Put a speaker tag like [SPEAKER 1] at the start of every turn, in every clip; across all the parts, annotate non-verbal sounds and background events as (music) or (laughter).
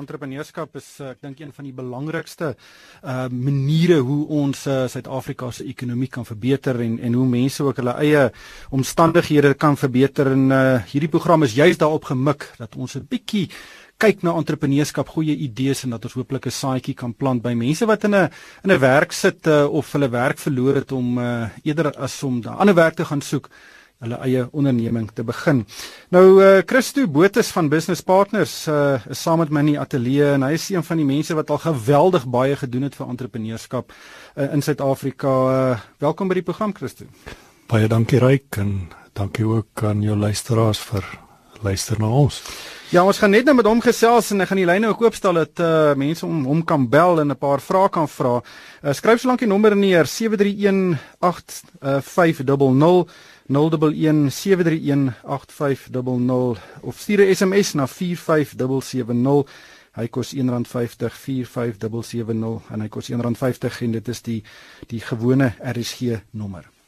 [SPEAKER 1] Entrepreneurskap is ek dink een van die belangrikste uh maniere hoe ons uh, Suid-Afrika se ekonomie kan verbeter en en hoe mense ook hulle eie omstandighede kan verbeter. En uh hierdie program is juist daarop gemik dat ons 'n bietjie kyk na entrepreneurskap, goeie idees en dat ons hooplik 'n saadjie kan plant by mense wat in 'n in 'n werk sit uh, of hulle werk verloor het om uh eerder as om 'n ander werk te gaan soek hulle eie onderneming te begin. Nou uh Christo Botus van Business Partners uh is saam met my in die ateljee en hy is een van die mense wat al geweldig baie gedoen het vir entrepreneurskap uh, in Suid-Afrika. Uh, welkom by die program Christo.
[SPEAKER 2] Baie dankie Ryk en dankie ook aan jou luisteraars vir luister na ons.
[SPEAKER 1] Ja, ons gaan net nou met hom gesels en ek gaan die lyne ook oopstel dat uh mense om hom kan bel en 'n paar vrae kan vra. Uh, skryf solank die nommer neer 731 8500 0117318500 of stuur 'n SMS na 45770. Hy kos R1.50 45770 en hy kos R1.50 en dit is die die gewone RSG nommer.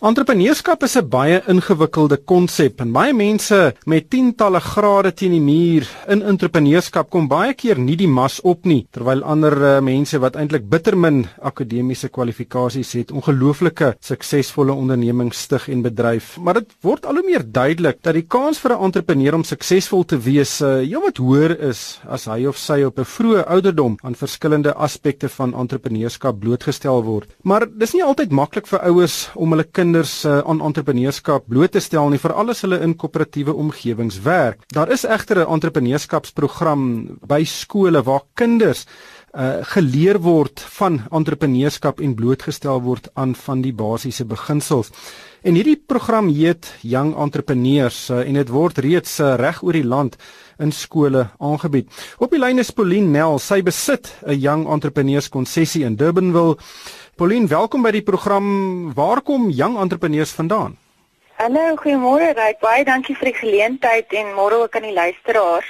[SPEAKER 1] Entrepreneurskap is 'n baie ingewikkelde konsep en baie mense met tientalle grade teen die muur in entrepreneurskap kom baie keer nie die mas op nie terwyl ander uh, mense wat eintlik bittermin akademiese kwalifikasies het ongelooflike suksesvolle ondernemings stig en bedryf. Maar dit word al hoe meer duidelik dat die kans vir 'n entrepreneur om suksesvol te wees uh, heelwat hoër is as hy of sy op 'n vroeë ouderdom aan verskillende aspekte van entrepreneurskap blootgestel word. Maar dis nie altyd maklik vir ouers om hulle kind kinders uh, aan entrepreneurskap bloot te stel nie veral as hulle in koöperatiewe omgewings werk. Daar is egter 'n entrepreneurskapsprogram by skole waar kinders uh geleer word van entrepreneurskap en blootgestel word aan van die basiese beginsels. En hierdie program heet Young Entrepreneurs uh, en dit word reeds uh, reg oor die land in skole aangebied. Op die lyn is Pauline Nel. Sy besit 'n Young Entrepreneurs konsessie in Durbanville. Pauline, welkom by die program. Waar kom Young Entrepreneurs vandaan?
[SPEAKER 3] Hallo, goeiemôre Ryk. Baie dankie vir die geleentheid en môre ook aan die luisteraars.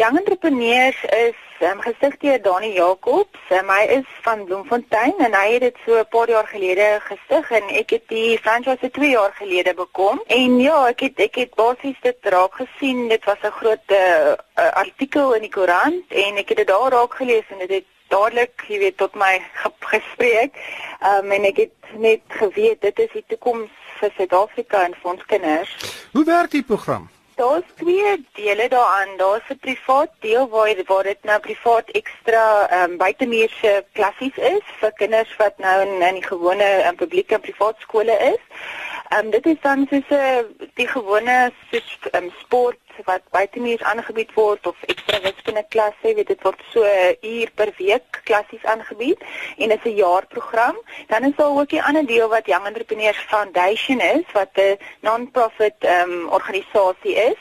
[SPEAKER 3] Young Entrepreneurs is um, gestig deur Dani Jacobs. Um, hy is van Bloemfontein en hy het dit so 'n paar jaar gelede gestig en ek het die franchise 2 jaar gelede bekom. En ja, ek het ek het basies dit raak gesien. Dit was 'n groot uh, artikel in die koerant en ek het dit daar raak gelees en dit het dadelik, jy weet, tot my (laughs) gespreek. Um en ek het net geweet dit is die toekoms vir Suid-Afrika en vir ons kinders.
[SPEAKER 1] Hoe werk die program?
[SPEAKER 3] Daar's twee dele daaraan. Daar's 'n privaat deel waar waar dit nou privaat ekstra um buitemuurse klassies is vir kinders wat nou in in die gewone um, publieke en privaat skole is. Um dit is dan soos 'n uh, die gewone soos um, sport wat buitemuurs aangebied word of ekstra wiskunde klasse, weet dit word so 'n uur per week klassies aangebied en dit is 'n jaarprogram. Dan is daar ook 'n ander deel wat Young Entrepreneurs Foundation is wat 'n non-profit um, organisasie is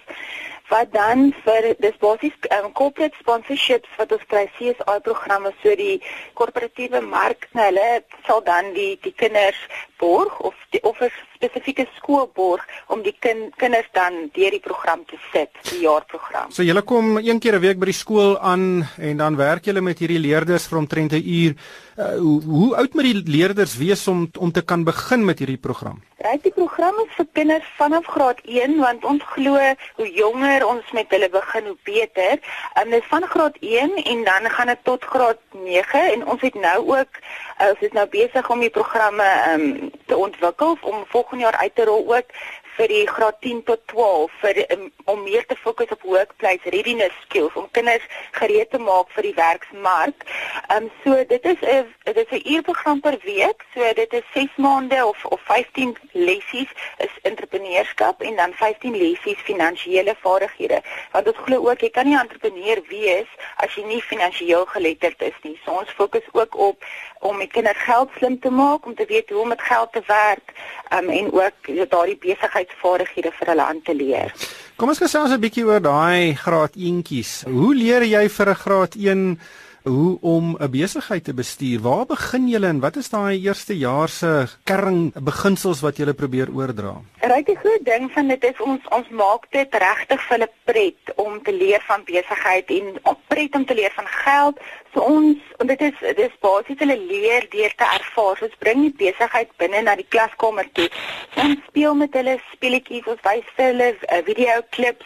[SPEAKER 3] wat dan vir dis basies um, corporate sponsorships wat ons kry CSI programme so die korporatiewe mark hulle sal dan die die kinders borg of die of 'n spesifieke skool borg om die kind, kinders dan deur die program te sit, die jaarprogram.
[SPEAKER 1] So julle kom een keer 'n week by die skool aan en dan werk julle met hierdie leerders vir omtrent 'n uur. Uh, hoe, hoe oud moet die leerders wees om om te kan begin met hierdie program?
[SPEAKER 3] Ryk die program is vir kinders vanaf graad 1 want ons glo hoe jonger ons met hulle begin hoe beter. En dit is van graad 1 en dan gaan dit tot graad 9 en ons het nou ook ons is nou besig om die programme um, te ontwikkel om volgende jaar uit te rol ook vir die graad 10 tot 12 vir um, om meer te fokus op workplace readiness skills om kinders gereed te maak vir die werksmark. Ehm um, so dit is 'n dit is 'n uurprogram per week. So dit is 6 maande of of 15 lessies is entrepreneurskap en dan 15 lessies finansiële vaardighede. Want ons glo ook jy kan nie entrepreneur wees as jy nie finansiëel geletterd is nie. So ons fokus ook op om die kinders geld slim te maak, om te weet hoe om met geld te werk, um, en ook daardie besigheidsvaardighede vir hulle aan te leer.
[SPEAKER 1] Kom ons gesels 'n bietjie oor daai graad 1tjies. Hoe leer jy vir 'n graad 1 hoe om 'n besigheid te bestuur? Waar begin jy en wat is daai eerste jaar se kern beginsels wat jy probeer oordra?
[SPEAKER 3] Ryk die groot ding van dit is ons ons maak dit regtig vir hulle pret om te leer van besigheid en pret om te leer van geld. So ons en dit is dis basies hulle leer deur te ervaar. Ons bring die besigheid binne na die klaskamer toe. Ons speel met hulle speletjies, ons wys vir hulle uh, video klips.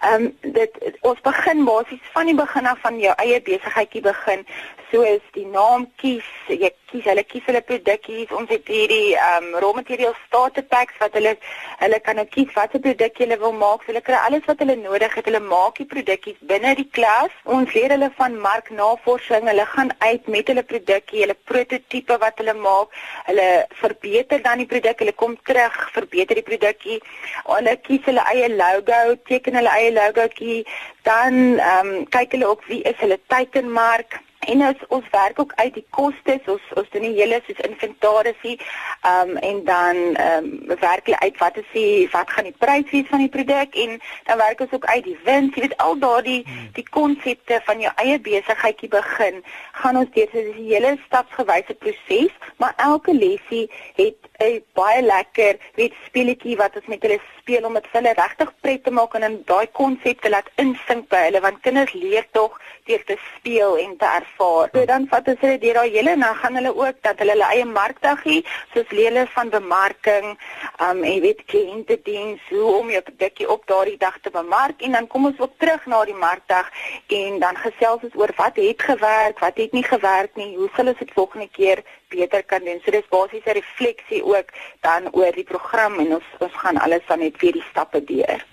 [SPEAKER 3] Ehm um, dit ons begin basies van die begin af van jou eie besigheidjie begin. So is die naam kies, jy kies hulle kies hulle produkkies. Ons het hierdie ehm um, raw material starter packs wat hulle hulle kan nou kies watter produk hulle wil maak. So hulle kry alles wat hulle nodig het. Hulle maak die produkkies binne die klas. Ons leer hulle van marknavorsing. Hulle gaan uit met hulle produkkie, hulle prototipe wat hulle maak. Hulle verbeter dan die produk. Hulle kom terug, verbeter die produkkie. Hulle kies hulle eie logo, teken hulle eie logoetjie. Dan ehm um, kyk hulle op wie is hulle teikenmark En ons ons werk ook uit die kostes. Ons ons doen die hele soos inventarisie. Ehm um, en dan ehm um, werk hulle uit wat is die wat gaan die prys wees van die produk en dan werk ons ook uit die wins. Jy weet al daardie die konsepte van jou eie besigheidjie begin, gaan ons deur so 'n hele stapsgewyse proses, maar elke lesie het 'n baie lekker weet speletjie wat ons met hulle speel om dit vir hulle regtig pret te maak en in daai konsepte laat insink by hulle want kinders leer tog deur te speel en te ervaar. So dan vat ons hulle deur daai hele en dan gaan hulle ook dat hulle hulle eie markdag hê, soos leer van bemarking, um en weet kliënte diens, hoe om jou produkkie op daardie dag te bemark en dan kom ons ook terug na die markdag en dan gesels ons oor wat het gewerk, wat het nie gewerk nie, hoe sal ons dit volgende keer beter kan doen. So dis basies 'n refleksie ook dan oor die program en ons ons gaan alles dan net weer die stappe deur.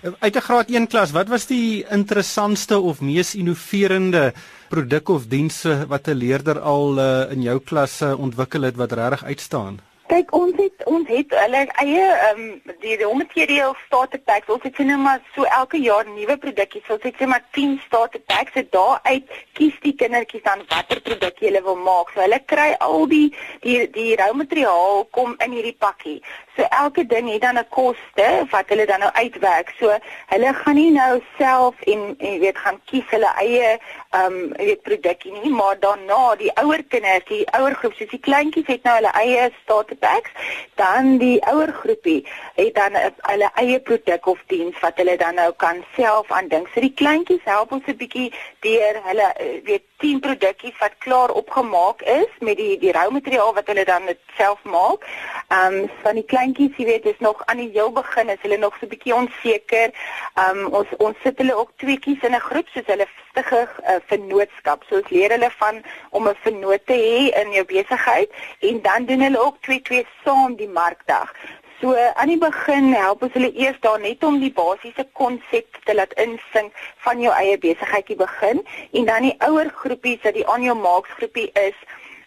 [SPEAKER 1] Uit 'n graad 1 klas, wat was die interessantste of mees innoverende produk of dienste wat 'n leerder al uh, in jou klas uh, ontwikkel het wat regtig uitstaan?
[SPEAKER 3] Kyk, ons het ons het hulle eie ehm um, die raw material starter packs. Ons het net maar so elke jaar nuwe produkkies. Ons het net maar 10 starter packs. Dit daaruit kies die kindertjies dan watter produk hulle wil maak. So hulle kry al die die die raw materiaal kom in hierdie pakkie. So elke ding het dan 'n koste wat hulle dan nou uitwerk. So hulle gaan nie nou self en jy weet gaan kies hulle eie ehm um, weet produkkie nie, maar daarna die ouer kinders, die ouer groep, soos die kleintjies het nou hulle eie starter packs, dan die ouer groepie het dan hulle eie produk of diens wat hulle dan nou kan self aandink. So die kleintjies help ons 'n bietjie deur hulle eh, weet 10 produkkies wat klaar opgemaak is met die die rou materiaal wat hulle dan self maak. Ehm um, van die kleintjies, jy weet, is nog aan die heel begin, is hulle nog so 'n bietjie onseker. Ehm um, ons ons sit hulle ook tweeetjies in 'n groep soos hulle stige uh, vennootskap. So ons leer hulle van om 'n vennoot te hê in jou besigheid en dan doen hulle ook twee twee saam die markdag. So aan die begin help ons hulle eers daar net om die basiese konsep te laat insink van jou eie besigheidjie begin en dan die ouer groepies wat die aan jou maaksgroepie is,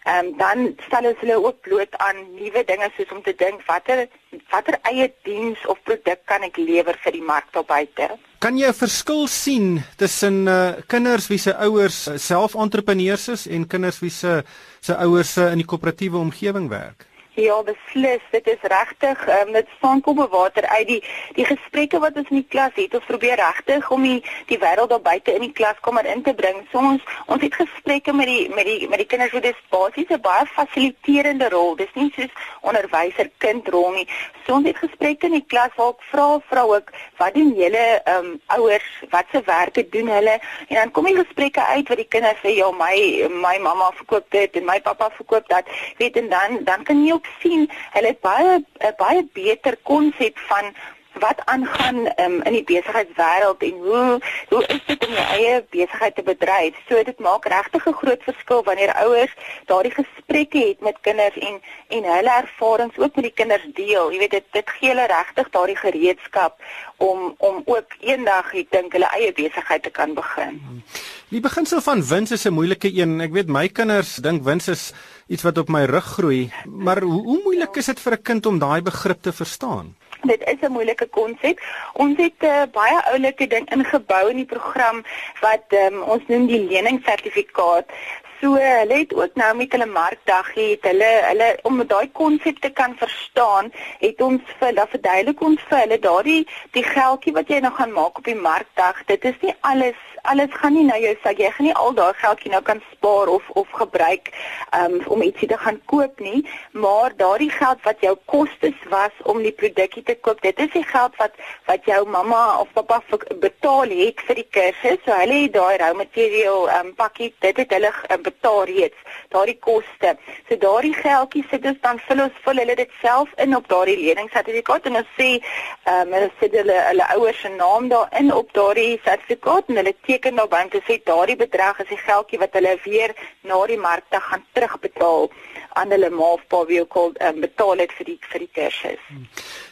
[SPEAKER 3] ehm um, dan stel ons hulle ook bloot aan nuwe dinge soos om te dink watter watter eie diens of produk kan ek lewer vir die mark daar buite.
[SPEAKER 1] Kan jy 'n verskil sien tussen uh, kinders wie se ouers uh, self entrepreneurs is en kinders wie se se ouers uh, in die koöperatiewe omgewing werk?
[SPEAKER 3] Ja, beslis, dit is regtig, um, dit staan kom bewater uit die die gesprekke wat ons in die klas het. Ons probeer regtig om die die wêreld daar buite in die klaskamer in te bring. So ons ons het gesprekke met die met die met die kinders wat dis basies 'n baie fasiliterende rol. Dis nie soos onderwyser kind rol nie. So ons het gesprekke in die klas waar ek vra vrou ook, wat doen julle ehm um, ouers, wat se werke doen hulle? En dan kom die gesprekke uit wat die kinders sê, ja, my my mamma verkoop dit en my pappa verkoop dat. Weet en dan dan kan jy ook sien hulle het baie 'n eh, baie beter konsep van wat aangaan um, in die besigheidswêreld en hoe hoe is dit om jou eie besigheid te bedryf? So dit maak regtig 'n groot verskil wanneer ouers daardie gesprekke het met kinders en en hulle ervarings ook met die kinders deel. Jy weet dit dit gee hulle regtig daardie gereedskap om om ook eendag ek dink hulle eie besigheid te kan begin.
[SPEAKER 1] Die beginsel van wins is 'n moeilike een. Ek weet my kinders dink wins is iets wat op my rug groei, maar hoe, hoe moeilik is dit vir 'n kind om daai begrip te verstaan?
[SPEAKER 3] Dit is 'n moeilike konsep. Ons het 'n uh, baie oulike ding ingebou in die program wat um, ons noem die leningssertifikaat. So hulle het ook nou met hulle markdag het hulle hulle om daai konsep te kan verstaan, het ons vir hulle verduidelik ons vir hulle daardie die geldjie wat jy nou gaan maak op die markdag, dit is nie alles alles gaan nie nou jou sak jy gaan nie al daai geldjie nou kan spaar of of gebruik um, om ietsie te gaan koop nie, maar daardie geld wat jou kostes was om die produkkie te koop, dit is die geld wat wat jou mamma of pappa betaal het vir die kursus. So hulle het daai raw material um, pakkie, dit het hulle um, betaal reeds, daardie koste. So daardie geldjie sit ons dan vul ons vul hulle dit self in op daardie leningssertifikaat en ons sê ehm um, hulle sit hulle hulle ouers se naam daarin op daardie sertifikaat en hulle teken daarby om te sê daardie bedrag is die geldjie wat hulle weer na die markte gaan terugbetaal aan hulle ma of pa wie ook al um, betaal het vir die vir die kursus.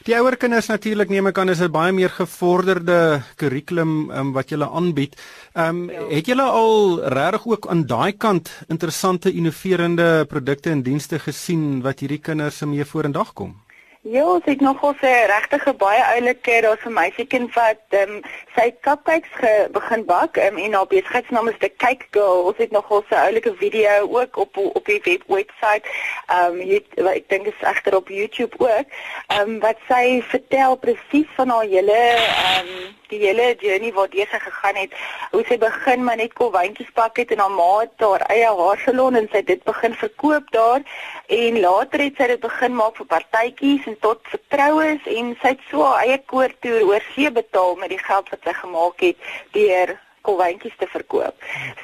[SPEAKER 1] Die ouer kinders natuurlik neem ek aan is 'n baie meer gevorderde kurrikulum um, wat jy aanbied. Ehm um, ja. het julle al regtig ook aan daai kant interessante innoverende produkte en dienste gesien wat hierdie kinders se mee vorendag kom?
[SPEAKER 3] Ja, ons het nogal 'n regtige baie oulike, daar's 'n meisiekind wat ehm um, sy cupcakes begin bak um, en haar besigheidsnaam is The Cake Girl. Ons het nogal 'n oulike video ook op op die web webwerf. Ehm um, ek dink is egter op YouTube ook. Ehm um, wat sy vertel presies van haar hele ehm um, die hele journey wat sy gegaan het, hoe sy begin maar net kolwyntjies pak het en haar ma het haar eie haarsalon en sy dit begin verkoop daar. En later het sy dit begin maak vir partytjies en tot vertroues en sy het so haar eie koortoer oor see betaal met die geld wat sy gemaak het deur kolwyntjies te verkoop.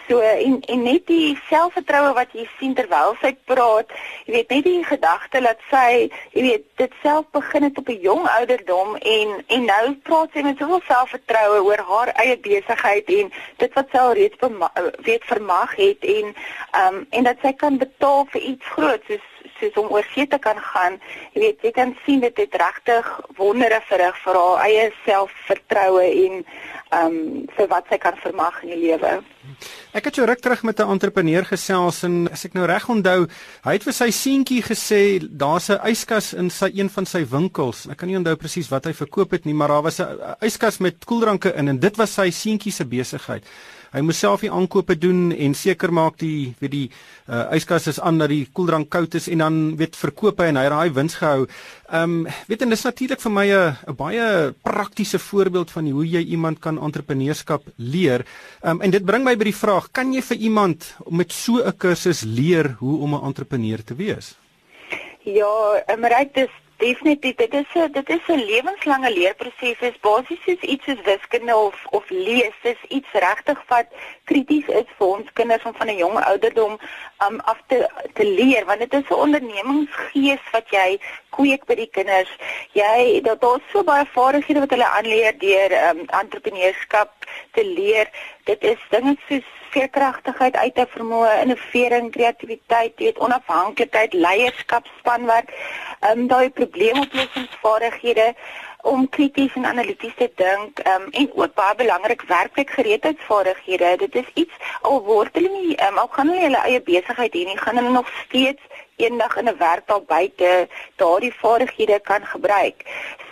[SPEAKER 3] So en en net die selfvertroue wat jy sien terwyl sy praat, jy weet net die gedagte dat sy, jy weet, dit self begin het op 'n jong ouderdom en en nou praat sy met soveel selfvertroue oor haar eie besigheid en dit wat sy al reeds weet vermag het en ehm um, en dat sy kan betaal vir iets groots soos soos om oor see te kan gaan. Jy weet, jy kan sien dit het regtig wondere verrig vir haar eie selfvertroue en ehm um, vir wat sy kan vermag in die lewe.
[SPEAKER 1] Ek het so ruk terug met 'n entrepreneur gesels en as ek nou reg onthou, hy het vir sy seentjie gesê daar's 'n yskas in sy een van sy winkels. Ek kan nie onthou presies wat hy verkoop het nie, maar daar was 'n yskas met koeldranke in en dit was sy seentjie se besigheid hy moes self die aankope doen en seker maak die weet die uh, yskas is aan dat die koeldrank koud is en dan weet verkoop hy en hy daai wins gehou. Ehm um, weet en dis natuurlik vir my 'n baie praktiese voorbeeld van hoe jy iemand kan entrepreneurskap leer. Ehm um, en dit bring my by die vraag, kan jy vir iemand met so 'n kursus leer hoe om 'n entrepreneur te wees?
[SPEAKER 3] Ja, Marie, dis Definitief, dit is 'n dit is 'n lewenslange leerproses. Dit is basies soos iets soos wiskunde of of lees. Dit is iets regtig wat krities is vir ons kinders om van 'n jong ouderdom um af te te leer, want dit is 'n ondernemingsgees wat jy kweek by die kinders. Jy dat daar so baie vaardighede wat hulle aanleer deur um entrepreneurskap te leer. Dit is dinge soos veerkragtigheid, uithouvermoë, innovering, kreatiwiteit, weet onafhanklikheid, leierskap, spanwerk, ehm um, daai probleemoplossingsvaardighede om krities en analities te dink um, en ook baie belangrik werklik gereedheidsvaardighede. Dit is iets al word hulle nie um, al gaan hulle hulle eie besigheid hê nie, gaan hulle nog steeds eendag in 'n werk daar buite daardie vaardighede kan gebruik.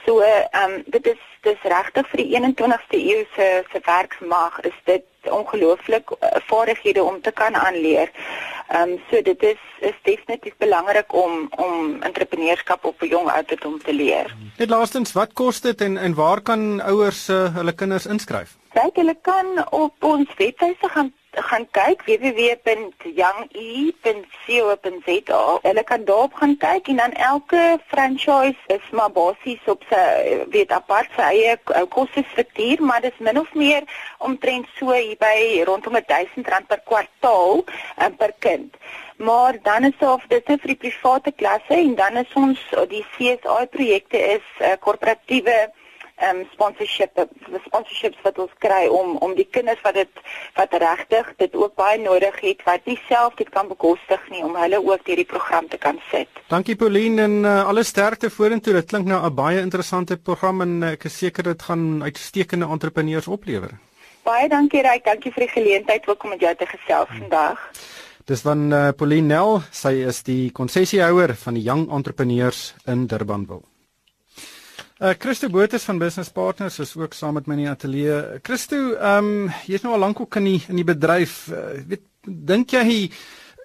[SPEAKER 3] So, ehm um, dit is dis regtig vir die 21ste eeu se se werksmag is dit ongelooflik uh, vaardighede om te kan aanleer. Ehm um, so dit is is definitief belangrik om om entrepreneurskap op 'n jong ouderdom te leer.
[SPEAKER 1] Net laastens, wat kos dit en en waar kan ouers uh, hulle kinders inskryf?
[SPEAKER 3] Kyk, hulle kan op ons webwerf gaan gaan kyk www.younge.co.za. Hulle kan daarop gaan kyk en dan elke franchise is maar basies op sy weet apart sy eie kostestruktuur, maar dis min of meer omtrent so hier by rondom R1000 per kwartaal uh, per kind. Maar dan is daar dit is vir die private klasse en dan is ons die CSI projekte is uh, korporatiewe ehm um, sponsorship sponsorships wat ons kry om om die kinders wat dit wat regtig dit ook baie nodig het wat nie self dit kan bekostig nie om hulle ook deur die program te kan sit.
[SPEAKER 1] Dankie Pauline en uh, alle sterkte vorentoe. Dit klink nou 'n baie interessante program en uh, ek is seker dit gaan uitstekende entrepreneurs oplewer.
[SPEAKER 3] Baie dankie Ryk, dankie vir die geleentheid ook om met jou te gesels hmm. vandag.
[SPEAKER 1] Dis van uh, Pauline Nel, sy is die konsessiehouer van die Young Entrepreneurs in Durbanville. Uh Christo Botha van Business Partners is ook saam met my in die ateljee. Christo, ehm um, jy's nou al lank ook in die in die bedryf. Uh, weet dink jy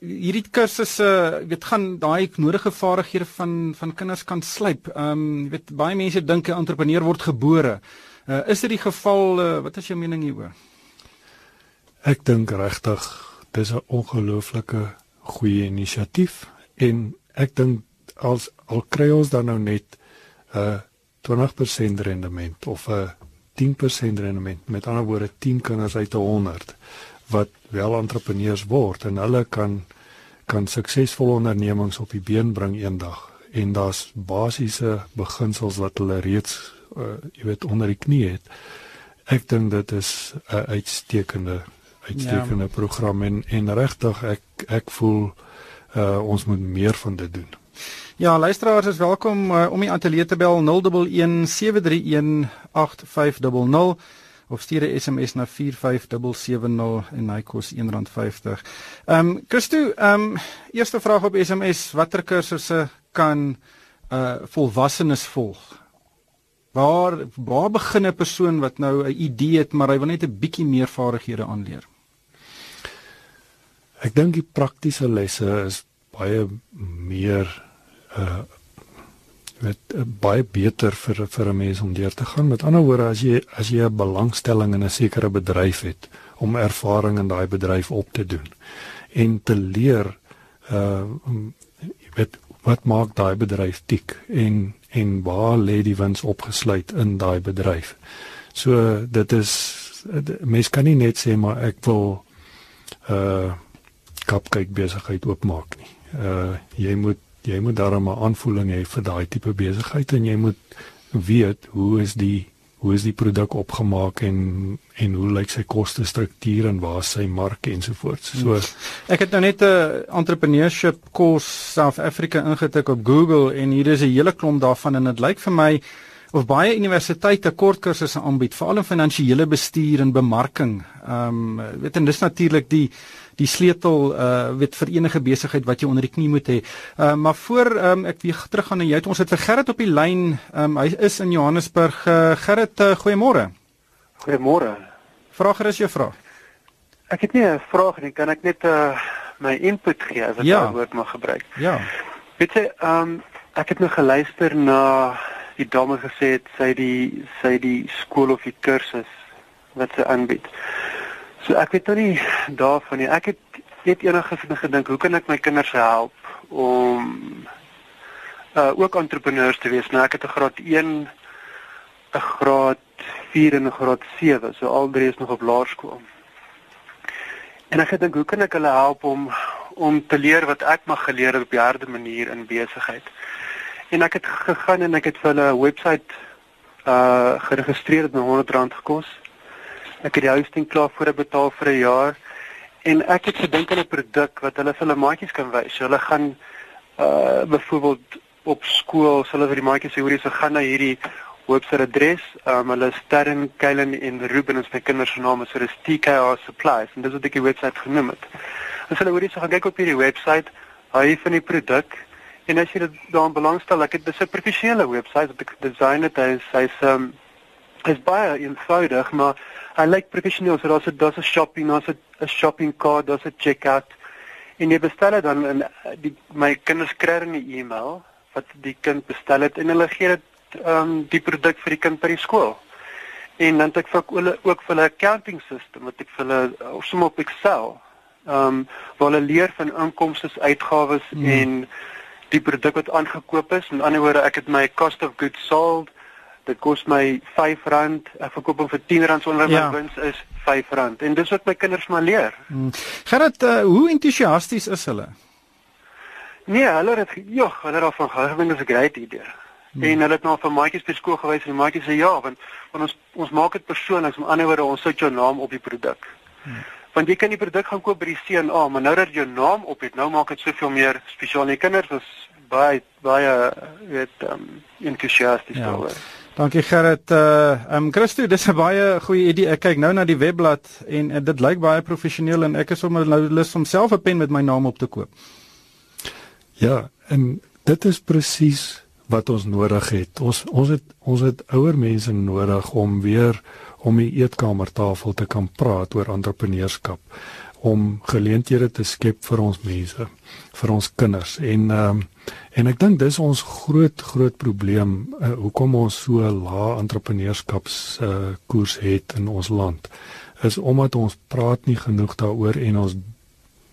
[SPEAKER 1] hierdie kursusse uh, weet gaan daai nodige vaardighede van van kinders kan slyp? Ehm um, weet baie mense dink 'n entrepreneur word gebore. Uh is dit die geval? Uh, wat is jou mening hieroor?
[SPEAKER 2] ek dink regtig dis 'n ongelooflike goeie inisiatief en ek dink as al kry ons dan nou net 'n uh, 20% rendement of 'n uh, 10% rendement met ander woorde 10 kinders uit 100 wat wel entrepreneurs word en hulle kan kan suksesvolle ondernemings op die been bring eendag en daar's basiese beginsels wat hulle reeds uh, jy weet onder die knie het. Ek dink dit is 'n uitstekende uitstekende ja. program en en regtig ek ek voel uh, ons moet meer van dit doen.
[SPEAKER 1] Ja, luisteraars is welkom uh, om die ateljee te bel 011 731 8500 of stuur 'n SMS na 45770 en hy kos R1.50. Ehm um, Christo, ehm um, eerste vraag op SMS, watter kursusse kan uh volwassenes volg? Waar waar begin 'n persoon wat nou 'n idee het maar hy wil net 'n bietjie meer vaardighede aanleer?
[SPEAKER 2] Ek dink die praktiese lesse is baie meer uh met uh, baie beter vir vir 'n mens om deur te gaan. Met ander woorde, as jy as jy 'n belangstelling in 'n sekere bedryf het om ervaring in daai bedryf op te doen en te leer uh jy weet wat maak daai bedryf tik en en waar lê die wins opgesluit in daai bedryf. So dit is mens kan nie net sê maar ek wil uh kapkyk besigheid oopmaak nie. Uh jy moet jy moet daarom 'n aanvoeling hê vir daai tipe besigheid en jy moet weet hoe is die hoe is die produk opgemaak en en hoe lyk sy koste struktuur en waar sy mark ensovoorts. So
[SPEAKER 1] hmm. ek het nou net 'n entrepreneurship course South Africa ingetik op Google en hier is 'n hele klomp daarvan en dit lyk vir my of baie universiteite kort kursusse aanbied veral in finansiële bestuur en bemarking. Ehm um, weet en dis natuurlik die die sleutel uh weet vir enige besigheid wat jy onder die knie moet hê. Uh maar voor um, ek weer terug gaan na jou. Ons het vir Gerrit op die lyn. Um hy is in Johannesburg. Uh, Gerrit, uh, goeiemôre.
[SPEAKER 4] Goeiemôre.
[SPEAKER 1] Vra gerus jou vraag.
[SPEAKER 4] Ek het nie 'n vraag nie, kan ek net uh my input gee as ek ja. daai woord mag gebruik?
[SPEAKER 1] Ja.
[SPEAKER 4] Weet jy, um ek het nou geluister na die dame gesê het sy die sy die skool of die kursus wat sy aanbied. So ek weet nou nie daarvan nie. Ek het net enigiets gedink, hoe kan ek my kinders help om uh ook entrepreneurs te wees? Nou ek het 'n graad 1, 'n graad 4 en 'n graad 7, so al drie is nog op laerskool. En ek het dink, hoe kan ek hulle help om om te leer wat ek mag geleer het op 'n harde manier in besigheid? En ek het gegaan en ek het vir hulle 'n webwerf uh geregistreer het met R100 gekos. Ek het die hosting klaar voor betaal vir 'n jaar en ek het gedink aan 'n produk wat hulle vir hulle maatjies kan wys. So hulle gaan uh byvoorbeeld op skool, hulle vir die maatjies sê hoor jy se gaan na hierdie webwerf adres, um hulle Sterren, Kylen en Ruben is my kinders se name, so dis TKR Supplies en dis wat ek die webwerf genoem het. As hulle hoor jy se gaan kyk op hierdie webwerf, hy van die produk en as jy dit daarin belangstel, ek het dis 'n professionele webwerf wat ek design het, hy's hy's um is baie eenvoudig, maar hy lyk professioneel. So daar's 'n daar's 'n shopping, daar's 'n shopping cart, daar's 'n checkout. En jy bestel dit dan in die my kinders kry 'n e-mail wat die kind bestel het en hulle gee dit ehm um, die produk vir die kind by die skool. En dan het ek vir hulle ook vir hulle accounting system wat ek vir hulle of som op Excel. Ehm um, waar hulle leer van inkomste, uitgawes hmm. en die produk wat aangekoop is. Met ander woorde, ek het my cost of goods sold dit kos my R5 ek verkoop hom vir R10 sonder ja. my wins is R5 en dis wat my kinders maar leer hmm.
[SPEAKER 1] Gerard uh, hoe entoesiasties is hulle
[SPEAKER 4] Nee hulle het ja hulle het daarvan gehou vind is 'n great idee hmm. en hulle het nou vir maatjies by skool gewys en maatjies sê ja want want ons ons maak dit persoonlik met ander woorde ons sit jou naam op die produk hmm. Want jy kan die produk gaan koop by die CNA maar nou dat jy jou naam op het nou maak dit soveel meer spesiaal die kinders is baie baie weet um, entoesiasties ja. daaroor
[SPEAKER 1] Dankie Gerrit. Uh um Christo, dis 'n baie goeie idee. Ek kyk nou na die webblad en, en dit lyk baie professioneel en ek is sommer nou lus om self 'n pen met my naam op te koop.
[SPEAKER 2] Ja, en dit is presies wat ons nodig het. Ons ons het ons het ouer mense nodig om weer om die eetkamertafel te kan praat oor entrepreneurskap om geleenthede te skep vir ons mense, vir ons kinders. En ehm um, en ek dink dis ons groot groot probleem uh, hoekom ons so lae entrepreneurskaps uh, koers het in ons land is omdat ons praat nie genoeg daaroor en ons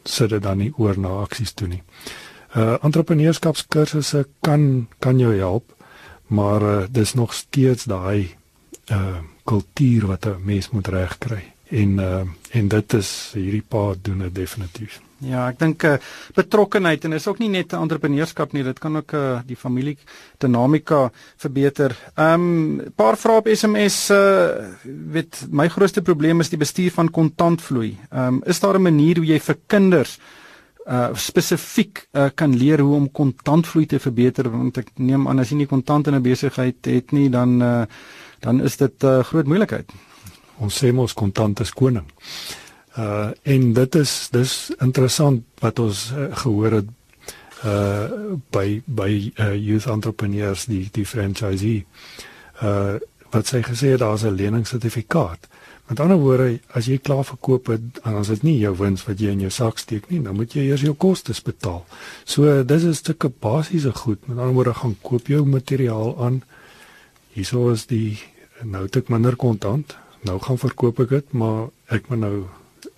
[SPEAKER 2] sit dit dan nie oor na aksies toe nie. Uh entrepreneurskapskursusse kan kan jou help, maar uh, dis nog steeds daai uh kultuur wat 'n mens moet regkry. En uh en dit is hierdie pa doen dit definitief.
[SPEAKER 1] Ja, ek dink uh, betrokkenheid en is ook nie net 'n entrepreneurskap nie, dit kan ook uh, die familie dinamika verbeter. Ehm um, paar vrae op SMS uh weet my grootste probleem is die bestuur van kontantvloei. Ehm um, is daar 'n manier hoe jy vir kinders uh spesifiek uh, kan leer hoe om kontantvloei te verbeter want ek neem aan as jy nie kontant in 'n besigheid het nie dan uh dan is dit 'n uh, groot moeilikheid.
[SPEAKER 2] Ons sê mos kontant is koning. Uh en dit is dis interessant wat ons uh, gehoor het uh by by uh, youth entrepreneurs die die franchisee uh wat sê gesê daar's 'n leningssertifikaat. Met ander woorde, as jy klaar verkoop het en as dit nie jou wins wat jy in jou sak steek nie, dan moet jy eers jou kostes betaal. So dis 'n stukkie basiese goed. Met ander woorde, gaan koop jou materiaal aan. Hierso is die nou ek minder kontant. Nou gaan verkoop ek dit, maar ek moet nou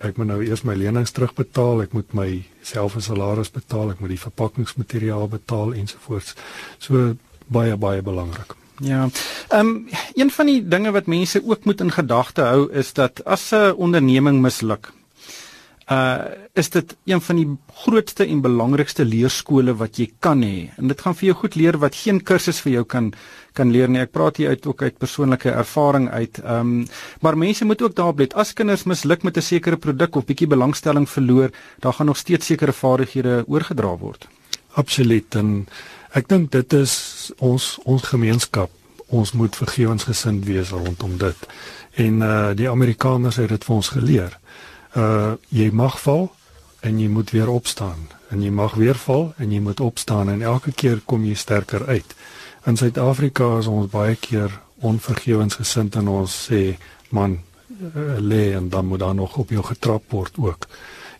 [SPEAKER 2] ek moet nou eers my lenings terugbetaal, ek moet my self 'n salaris betaal, ek moet die verpakkingsmateriaal betaal ensovoorts. So baie baie belangrik.
[SPEAKER 1] Ja. Ehm um, een van die dinge wat mense ook moet in gedagte hou is dat as 'n onderneming misluk, uh is dit een van die grootste en belangrikste leerskole wat jy kan hê. En dit gaan vir jou goed leer wat geen kursus vir jou kan kan leer nie. Ek praat hier uit ook uit persoonlike ervaring uit. Ehm um, maar mense moet ook daarop let. As kinders misluk met 'n sekere produk of bietjie belangstelling verloor, dan gaan nog steeds sekere vaardighede oorgedra word.
[SPEAKER 2] Absoluut. En ek dink dit is ons ons gemeenskap. Ons moet vergewensgesind wees rondom dit. En uh die Amerikaners het dit vir ons geleer. Uh jy mag val en jy moet weer opstaan en jy mag weer val en jy moet opstaan en elke keer kom jy sterker uit. In Suid-Afrika is ons baie keer onvergewensgesind en ons sê man uh, lê en dan moet dan nog op jou getrap word ook.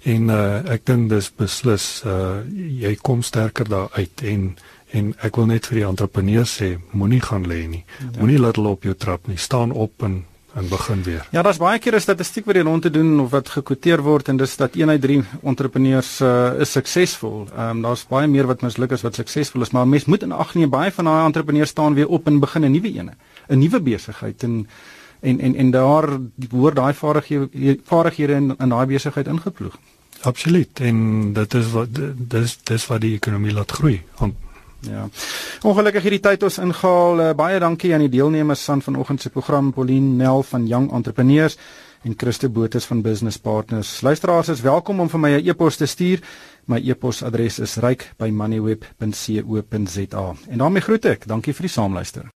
[SPEAKER 2] En uh, ek dink dis beslis uh, jy kom sterker daar uit en en ek wil net vir die entrepreneurs sê moenie gaan lê nie. Ja. Moenie laat hulle op jou trap nie. Staan op en en begin weer.
[SPEAKER 1] Ja, daar's baie keer 'n statistiek wat jy rond te doen of wat gekwoteer word en dis dat 1 uit 3 entrepreneurs uh, is suksesvol. Ehm um, daar's baie meer wat misluk as wat suksesvol is, maar mens moet in ag neem baie van daai entrepreneurs staan weer op en begin 'n nuwe ene, 'n nuwe besigheid en en en en daar word daai vaardighede vaardighede in in daai besigheid ingeploeg.
[SPEAKER 2] Absoluut. En dit is wat dis dis wat die ekonomie laat groei. Want
[SPEAKER 1] Ja. Ongelukkig hierdie tyd ons ingehaal. Uh, baie dankie aan die deelnemers van vanoggend se program Pauline Nel van Young Entrepreneurs en Christe Botes van Business Partners. Luisteraars is welkom om vir my 'n e-pos te stuur. My e-posadres is ryk@moneyweb.co.za. En daarmee groet ek. Dankie vir die saamluister.